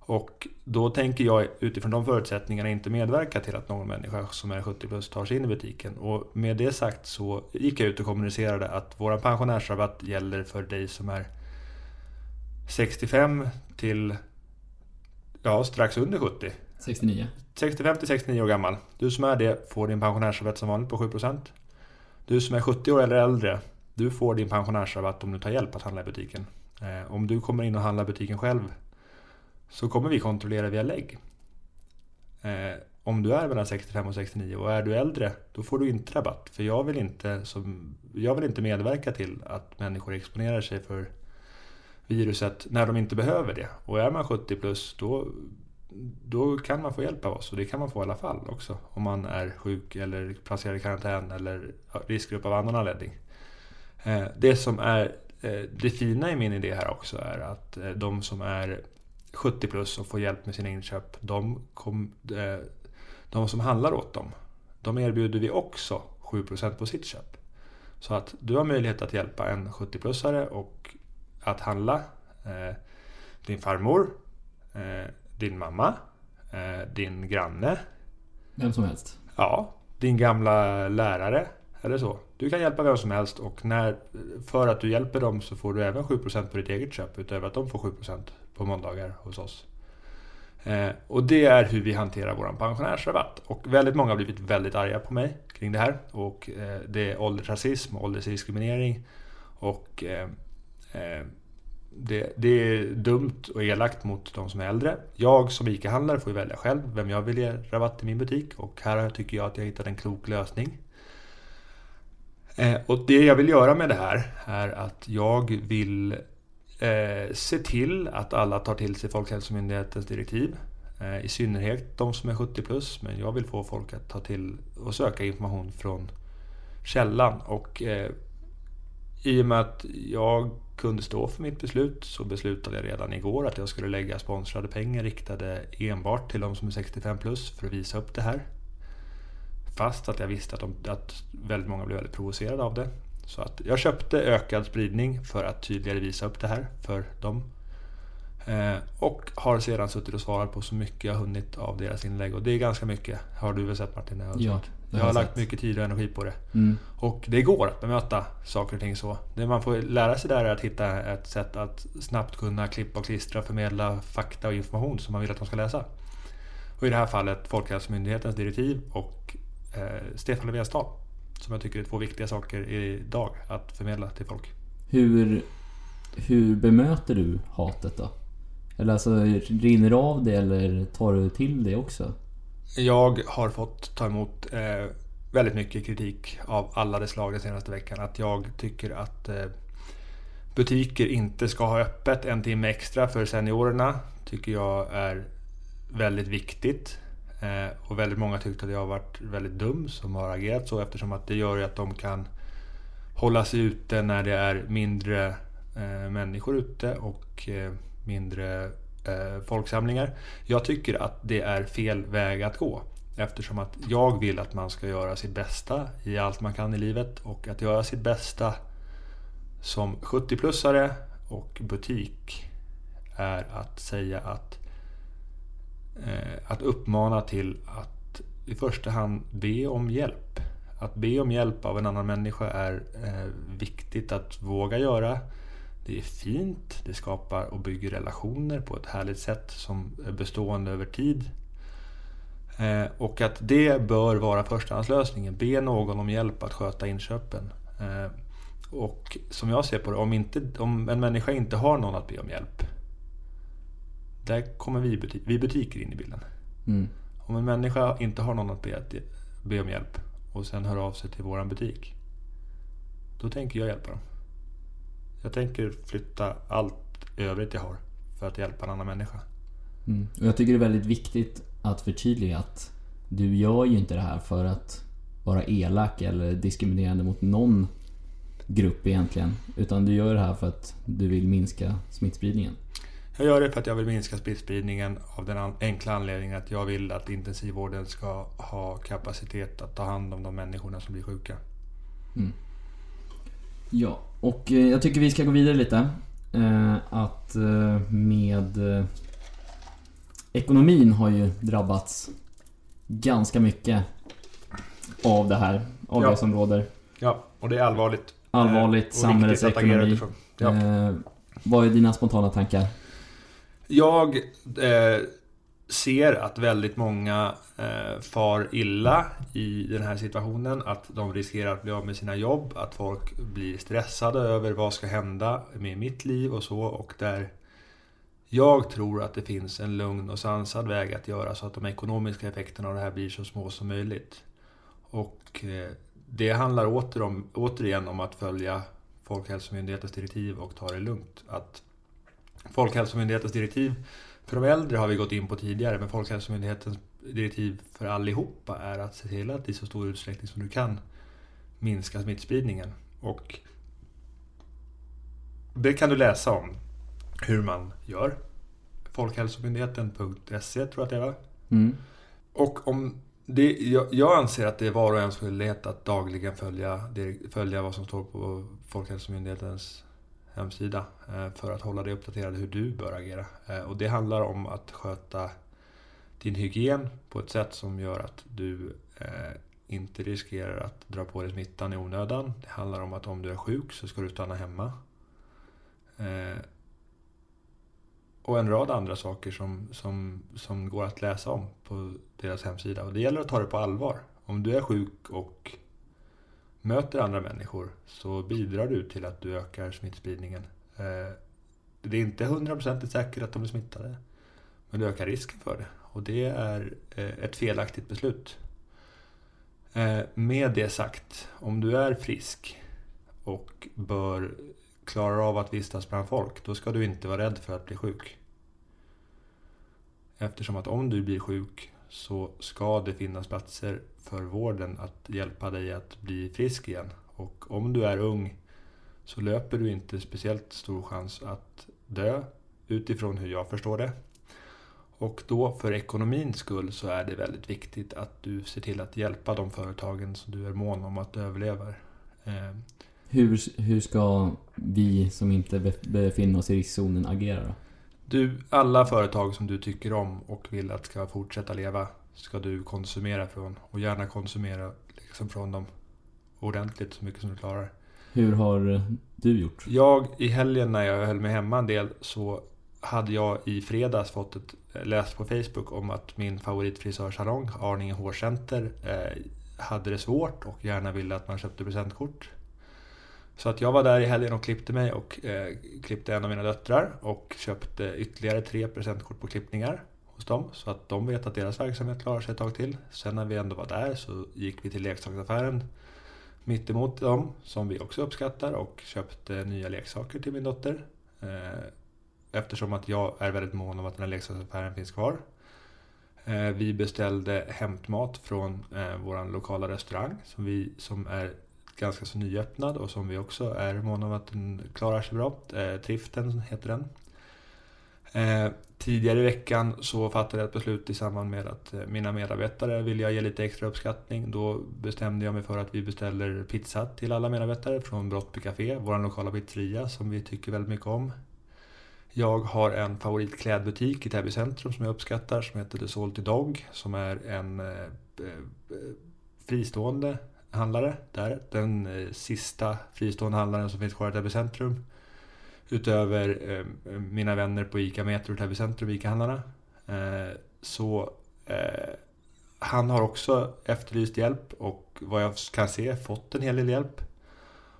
Och då tänker jag utifrån de förutsättningarna inte medverka till att någon människa som är 70 plus tar sig in i butiken. Och med det sagt så gick jag ut och kommunicerade att vår pensionärsrabatt gäller för dig som är 65 till ja, strax under 70. 69. 65 till 69 år gammal. Du som är det får din pensionärsrabatt som vanligt på 7%. Du som är 70 år eller äldre, du får din pensionärsrabatt om du tar hjälp att handla i butiken. Eh, om du kommer in och handlar i butiken själv så kommer vi kontrollera via lägg. Eh, om du är mellan 65 och 69 och är du äldre, då får du inte rabatt. För jag vill inte, som, jag vill inte medverka till att människor exponerar sig för viruset när de inte behöver det. Och är man 70 plus, då då kan man få hjälp av oss och det kan man få i alla fall också. Om man är sjuk eller placerad i karantän eller riskgrupp av annan anledning. Eh, det som är eh, det fina i min idé här också är att eh, de som är 70 plus och får hjälp med sina inköp, de, kom, de som handlar åt dem, de erbjuder vi också 7% på sitt köp. Så att du har möjlighet att hjälpa en 70-plussare och att handla. Eh, Din farmor, eh, din mamma, eh, din granne, Vem som helst. ja, din gamla lärare eller så. Du kan hjälpa vem som helst och när, för att du hjälper dem så får du även 7% på ditt eget köp utöver att de får 7% på måndagar hos oss. Eh, och det är hur vi hanterar vår pensionärsrabatt. Och väldigt många har blivit väldigt arga på mig kring det här. Och eh, det är åldersrasism och åldersdiskriminering. Och eh, Eh, det, det är dumt och elakt mot de som är äldre. Jag som ICA-handlare får ju välja själv vem jag vill ge rabatt i min butik. Och här tycker jag att jag hittat en klok lösning. Eh, och det jag vill göra med det här är att jag vill eh, se till att alla tar till sig Folkhälsomyndighetens direktiv. Eh, I synnerhet de som är 70 plus. Men jag vill få folk att ta till och söka information från källan. Och eh, i och med att jag kunde stå för mitt beslut så beslutade jag redan igår att jag skulle lägga sponsrade pengar riktade enbart till de som är 65 plus för att visa upp det här. Fast att jag visste att, de, att väldigt många blev väldigt provocerade av det. Så att jag köpte ökad spridning för att tydligare visa upp det här för dem. Eh, och har sedan suttit och svarat på så mycket jag hunnit av deras inlägg. Och det är ganska mycket. Har du väl sett Martin? Ja, jag har lagt mycket tid och energi på det. Mm. Och det går att bemöta saker och ting så. Det man får lära sig där är att hitta ett sätt att snabbt kunna klippa och klistra och förmedla fakta och information som man vill att de ska läsa. Och i det här fallet Folkhälsomyndighetens direktiv och eh, Stefan Löfvens tal. Som jag tycker är två viktiga saker idag att förmedla till folk. Hur Hur bemöter du hatet då? Eller alltså, rinner det av det eller tar du till det också? Jag har fått ta emot eh, väldigt mycket kritik av alla de slag den senaste veckan. Att jag tycker att eh, butiker inte ska ha öppet en timme extra för seniorerna. Tycker jag är väldigt viktigt. Eh, och väldigt många tyckte att jag har varit väldigt dum som har agerat så eftersom att det gör ju att de kan hålla sig ute när det är mindre eh, människor ute och eh, mindre eh, folksamlingar. Jag tycker att det är fel väg att gå. Eftersom att jag vill att man ska göra sitt bästa i allt man kan i livet och att göra sitt bästa som 70-plussare och butik är att säga att eh, att uppmana till att i första hand be om hjälp. Att be om hjälp av en annan människa är eh, viktigt att våga göra. Det är fint, det skapar och bygger relationer på ett härligt sätt som är bestående över tid. Eh, och att det bör vara förstahandslösningen. Be någon om hjälp att sköta inköpen. Eh, och som jag ser på det, om, inte, om en människa inte har någon att be om hjälp. Där kommer vi, butik, vi butiker in i bilden. Mm. Om en människa inte har någon att be, be om hjälp och sen hör av sig till våran butik. Då tänker jag hjälpa dem. Jag tänker flytta allt övrigt jag har för att hjälpa en annan människa. Mm. Och jag tycker det är väldigt viktigt att förtydliga att du gör ju inte det här för att vara elak eller diskriminerande mot någon grupp egentligen. Utan du gör det här för att du vill minska smittspridningen. Jag gör det för att jag vill minska smittspridningen av den enkla anledningen att jag vill att intensivvården ska ha kapacitet att ta hand om de människorna som blir sjuka. Mm. Ja, och eh, jag tycker vi ska gå vidare lite. Eh, att eh, med ekonomin har ju drabbats ganska mycket av det här, av Ja. det som råder. Ja, och det är allvarligt. Allvarligt samhällsekonomi. Ja. Eh, vad är dina spontana tankar? Jag eh, ser att väldigt många eh, far illa i den här situationen. Att de riskerar att bli av med sina jobb. Att folk blir stressade över vad ska hända med mitt liv och så. Och där jag tror att det finns en lugn och sansad väg att göra så att de ekonomiska effekterna av det här blir så små som möjligt. Och eh, det handlar åter om, återigen om att följa Folkhälsomyndighetens direktiv och ta det lugnt. Att Folkhälsomyndighetens direktiv för de äldre har vi gått in på tidigare, men Folkhälsomyndighetens direktiv för allihopa är att se till att i så stor utsträckning som du kan minska smittspridningen. Och det kan du läsa om hur man gör. Folkhälsomyndigheten.se tror jag att det var. Mm. Och om det, jag, jag anser att det är var och ens skyldighet att dagligen följa, följa vad som står på Folkhälsomyndighetens hemsida eh, för att hålla dig uppdaterad hur du bör agera. Eh, och det handlar om att sköta din hygien på ett sätt som gör att du eh, inte riskerar att dra på dig smittan i onödan. Det handlar om att om du är sjuk så ska du stanna hemma. Och en rad andra saker som, som, som går att läsa om på deras hemsida. Och det gäller att ta det på allvar. Om du är sjuk och möter andra människor så bidrar du till att du ökar smittspridningen. Eh, det är inte hundraprocentigt säkert att de är smittade. Men du ökar risken för det. Och det är eh, ett felaktigt beslut. Eh, med det sagt, om du är frisk och bör klara av att vistas bland folk, då ska du inte vara rädd för att bli sjuk. Eftersom att om du blir sjuk så ska det finnas platser för vården att hjälpa dig att bli frisk igen. Och om du är ung så löper du inte speciellt stor chans att dö utifrån hur jag förstår det. Och då för ekonomins skull så är det väldigt viktigt att du ser till att hjälpa de företagen som du är mån om att överleva. Eh, Hur, hur ska vi som inte be- befinner oss i riskzonen agera då? Du, alla företag som du tycker om och vill att ska fortsätta leva ska du konsumera från. Och gärna konsumera liksom från dem ordentligt så mycket som du klarar. Hur har du gjort? Jag, i helgen när jag höll mig hemma en del så hade jag i fredags fått ett, läst på Facebook om att min favoritfrisörsalong, Arninge Hårcenter, eh, hade det svårt och gärna ville att man köpte presentkort. Så att jag var där i helgen och klippte mig och eh, klippte en av mina döttrar och köpte ytterligare tre presentkort på klippningar hos dem. Så att de vet att deras verksamhet klarar sig ett tag till. Sen när vi ändå var där så gick vi till leksaksaffären mitt emot dem, som vi också uppskattar, och köpte nya leksaker till min dotter. Eh, eftersom att jag är väldigt mån om att den här leksaksaffären finns kvar. Eh, vi beställde hämtmat från eh, vår lokala restaurang som, vi, som är ganska så nyöppnad och som vi också är måna om att den klarar sig bra. Triften heter den. Eh, tidigare i veckan så fattade jag ett beslut i samband med att eh, mina medarbetare ville jag ge lite extra uppskattning. Då bestämde jag mig för att vi beställer pizza till alla medarbetare från Brottby Café, vår lokala pizzeria som vi tycker väldigt mycket om. Jag har en favoritklädbutik i Täby centrum som jag uppskattar som heter The Salty Dog som är en eh, fristående handlare där. Den sista fristående handlaren som finns kvar i Täby centrum. Utöver mina vänner på ICA Metro, Täby centrum, ICA-handlarna. Så han har också efterlyst hjälp och vad jag kan se fått en hel del hjälp.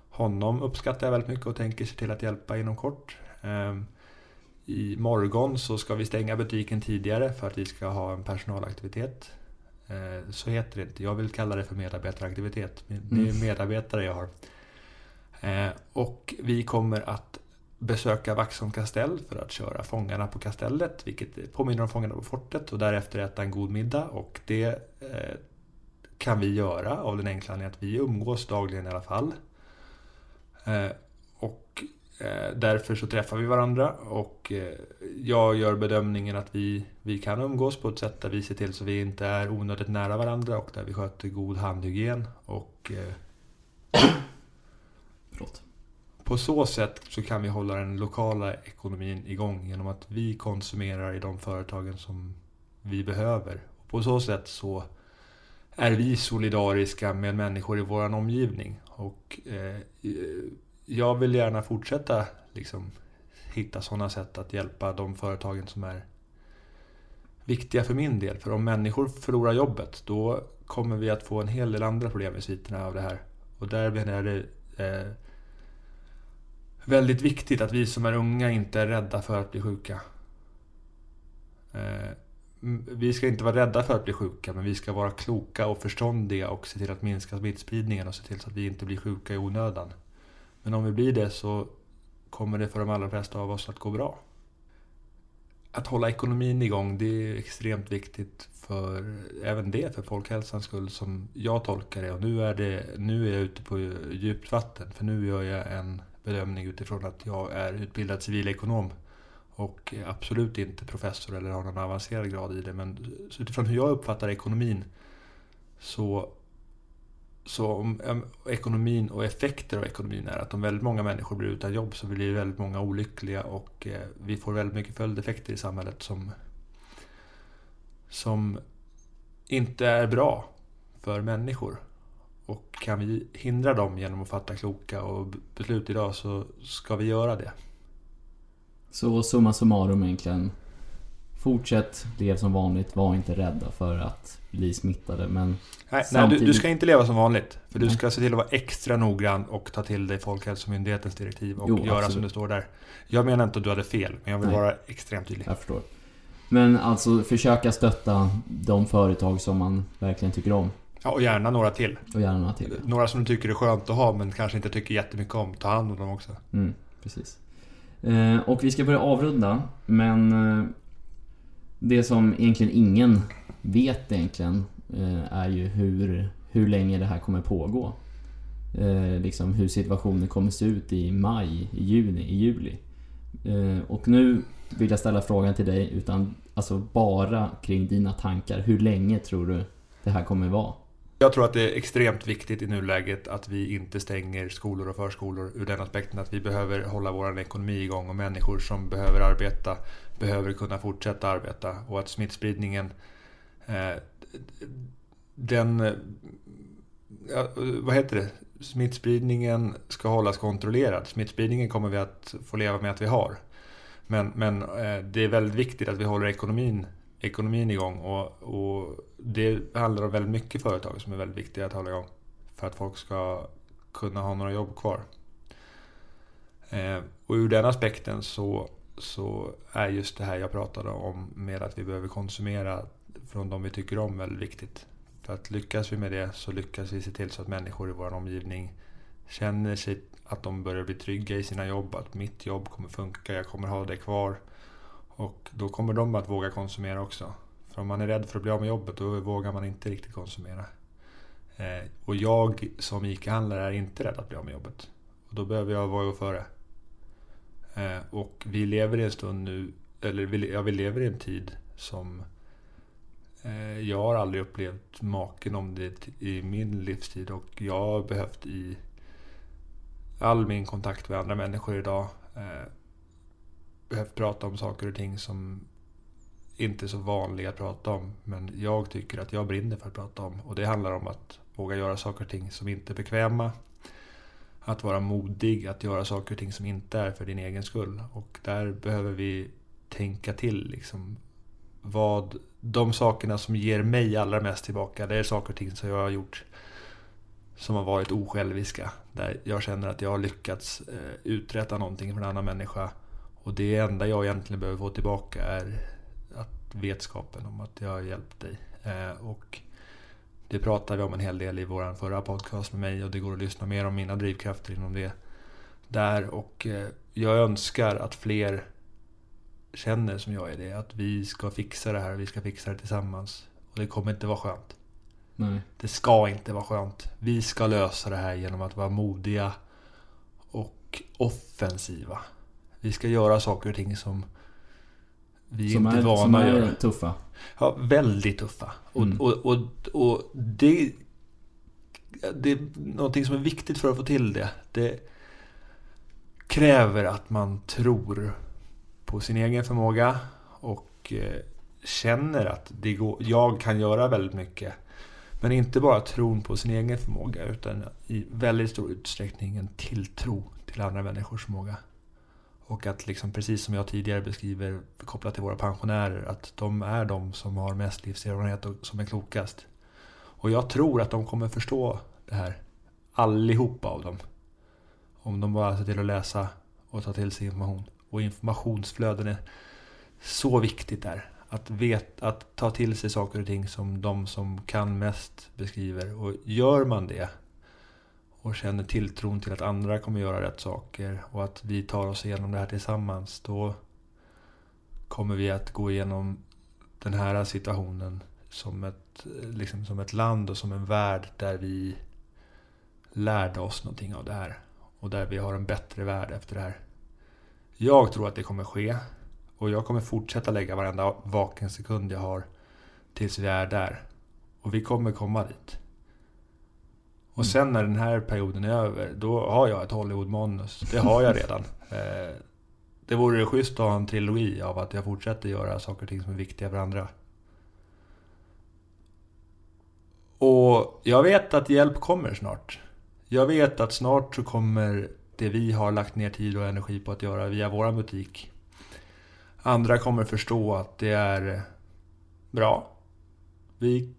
Honom uppskattar jag väldigt mycket och tänker se till att hjälpa inom kort. I morgon så ska vi stänga butiken tidigare för att vi ska ha en personalaktivitet. Eh, så heter det inte. Jag vill kalla det för medarbetaraktivitet. Det är mm. medarbetare jag har. Eh, och vi kommer att besöka Vaxholm kastell för att köra Fångarna på kastellet, vilket påminner om Fångarna på fortet och därefter äta en god middag. Och det eh, kan vi göra av den enkla anledningen att vi umgås dagligen i alla fall. Eh, och Eh, därför så träffar vi varandra och eh, jag gör bedömningen att vi, vi kan umgås på ett sätt där vi ser till så vi inte är onödigt nära varandra och där vi sköter god handhygien. Och, eh, på så sätt så kan vi hålla den lokala ekonomin igång genom att vi konsumerar i de företagen som vi behöver. Och på så sätt så är vi solidariska med människor i vår omgivning. Och eh, jag vill gärna fortsätta liksom, hitta sådana sätt att hjälpa de företagen som är viktiga för min del. För om människor förlorar jobbet, då kommer vi att få en hel del andra problem i sviterna av det här. Och där är det eh, väldigt viktigt att vi som är unga inte är rädda för att bli sjuka. Eh, vi ska inte vara rädda för att bli sjuka, men vi ska vara kloka och förståndiga och se till att minska smittspridningen och se till så att vi inte blir sjuka i onödan. Men om vi blir det så kommer det för de allra flesta av oss att gå bra. Att hålla ekonomin igång, det är extremt viktigt för även det för folkhälsans skull som jag tolkar det. Och nu är, det, nu är jag ute på djupt vatten för nu gör jag en bedömning utifrån att jag är utbildad civilekonom och absolut inte professor eller har någon avancerad grad i det. Men utifrån hur jag uppfattar ekonomin så så om ekonomin och effekter av ekonomin är att om väldigt många människor blir utan jobb så blir väldigt många olyckliga och eh, vi får väldigt mycket följdeffekter i samhället som, som inte är bra för människor. Och kan vi hindra dem genom att fatta kloka och beslut idag så ska vi göra det. Så summa summarum egentligen. Fortsätt, lev som vanligt, var inte rädda för att bli smittade. Men nej, samtidigt... nej du, du, ska inte leva som vanligt. För du ska se till att vara extra noggrann och ta till dig Folkhälsomyndighetens direktiv och jo, göra absolut. som det står där. Jag menar inte att du hade fel, men jag vill nej. vara extremt tydlig. Jag förstår. Men alltså försöka stötta de företag som man verkligen tycker om. Ja, och gärna några till. Och gärna några till. Några som du tycker är skönt att ha, men kanske inte tycker jättemycket om. Ta hand om dem också. Mm, precis. Eh, och vi ska börja avrunda, men eh, det som egentligen ingen vet egentligen eh, är ju hur, hur länge det här kommer pågå. Liksom hur situationen kommer se ut i maj, i juni, i juli. Och nu vill jag ställa frågan till dig utan alltså bara kring dina tankar. Hur länge tror du det här kommer vara? Jag tror att det är extremt viktigt i nuläget att vi inte stänger skolor och förskolor ur den aspekten att vi behöver hålla vår ekonomi igång och människor som behöver arbeta behöver kunna fortsätta arbeta och att smittspridningen eh, den ja, vad heter det? Smittspridningen ska hållas kontrollerad. Smittspridningen kommer vi att få leva med att vi har. Men, men eh, det är väldigt viktigt att vi håller ekonomin, ekonomin igång och, och det handlar om väldigt mycket företag som är väldigt viktiga att hålla igång för att folk ska kunna ha några jobb kvar. Eh, och ur den aspekten så, så är just det här jag pratade om med att vi behöver konsumera från de vi tycker om väldigt viktigt. För att lyckas vi med det så lyckas vi se till så att människor i vår omgivning känner sig att de börjar bli trygga i sina jobb, att mitt jobb kommer funka, jag kommer ha det kvar. Och då kommer de att våga konsumera också. För om man är rädd för att bli av med jobbet då vågar man inte riktigt konsumera. Eh, och jag som ICA-handlare är inte rädd att bli av med jobbet. Och då behöver jag vara före. Eh, och vi lever i en stund nu, eller vi, ja, vi lever i en tid som eh, jag har aldrig upplevt maken om det i min livstid och jag har behövt i all min kontakt med andra människor idag eh, behövt prata om saker och ting som inte är så vanliga att prata om. Men jag tycker att jag brinner för att prata om. Och det handlar om att våga göra saker och ting som inte är bekväma. Att vara modig, att göra saker och ting som inte är för din egen skull. Och där behöver vi tänka till. Liksom, vad de sakerna som ger mig allra mest tillbaka, det är saker och ting som jag har gjort som har varit osjälviska. Där jag känner att jag har lyckats eh, uträtta någonting för en annan människa. Och det enda jag egentligen behöver få tillbaka är att vetskapen om att jag har hjälpt dig. Eh, och det pratade vi om en hel del i vår förra podcast med mig och det går att lyssna mer om mina drivkrafter inom det där. Och eh, jag önskar att fler känner som jag är det. Att vi ska fixa det här vi ska fixa det tillsammans. Och det kommer inte vara skönt. Nej. Det ska inte vara skönt. Vi ska lösa det här genom att vara modiga och offensiva. Vi ska göra saker och ting som vi som inte är är, vana som att är göra. tuffa. Ja, väldigt tuffa. Och, Mm. och, och, och det, det är någonting som är viktigt för att få till det. Det kräver att man tror på sin egen förmåga och eh, känner att det går, jag kan göra väldigt mycket. Men inte bara tron på sin egen förmåga utan i väldigt stor utsträckning en tilltro till andra människors förmåga. Och att liksom precis som jag tidigare beskriver kopplat till våra pensionärer att de är de som har mest livserfarenhet och som är klokast. Och jag tror att de kommer förstå det här. Allihopa av dem. Om de bara ser till att läsa och ta till sig information. Och informationsflöden är så viktigt där. Att, vet, att ta till sig saker och ting som de som kan mest beskriver. Och gör man det och känner tilltron till att andra kommer göra rätt saker och att vi tar oss igenom det här tillsammans. Då kommer vi att gå igenom den här situationen som ett, liksom som ett land och som en värld där vi lärde oss någonting av det här. Och där vi har en bättre värld efter det här. Jag tror att det kommer ske. Och jag kommer fortsätta lägga varenda vaken sekund jag har tills vi är där. Och vi kommer komma dit. Och sen när den här perioden är över, då har jag ett Hollywood-manus. Det har jag redan. Eh, det vore schysst att ha en trilogi av att jag fortsätter göra saker och ting som är viktiga för andra. Och jag vet att hjälp kommer snart. Jag vet att snart så kommer det vi har lagt ner tid och energi på att göra via vår butik. Andra kommer förstå att det är bra. Vi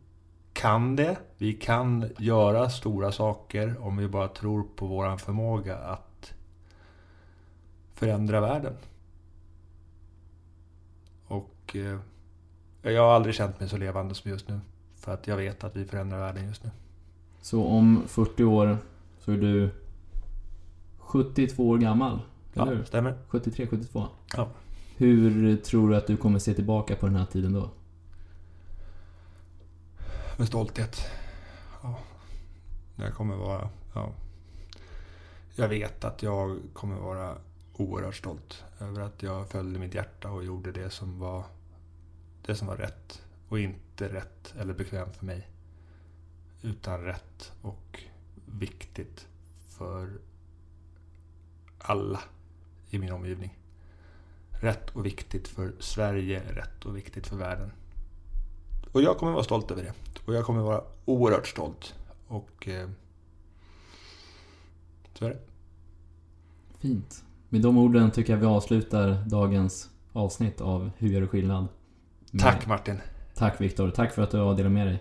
kan det. Vi kan göra stora saker om vi bara tror på vår förmåga att förändra världen. Och eh, jag har aldrig känt mig så levande som just nu. För att jag vet att vi förändrar världen just nu. Så om 40 år så är du 72 år gammal. Eller Ja, hur? stämmer. 73, 72. Ja. Hur tror du att du kommer se tillbaka på den här tiden då? Med stolthet. Ja. Jag kommer vara... Ja. Jag vet att jag kommer vara oerhört stolt över att jag följde mitt hjärta och gjorde det som var det som var rätt. Och inte rätt eller bekvämt för mig. Utan rätt och viktigt för alla i min omgivning. Rätt och viktigt för Sverige, rätt och viktigt för världen. Och jag kommer vara stolt över det. Och jag kommer vara oerhört stolt. Och... Eh, så är det. Fint. Med de orden tycker jag vi avslutar dagens avsnitt av Hur gör du skillnad? Med- Tack Martin. Tack Viktor. Tack för att du har delat med dig.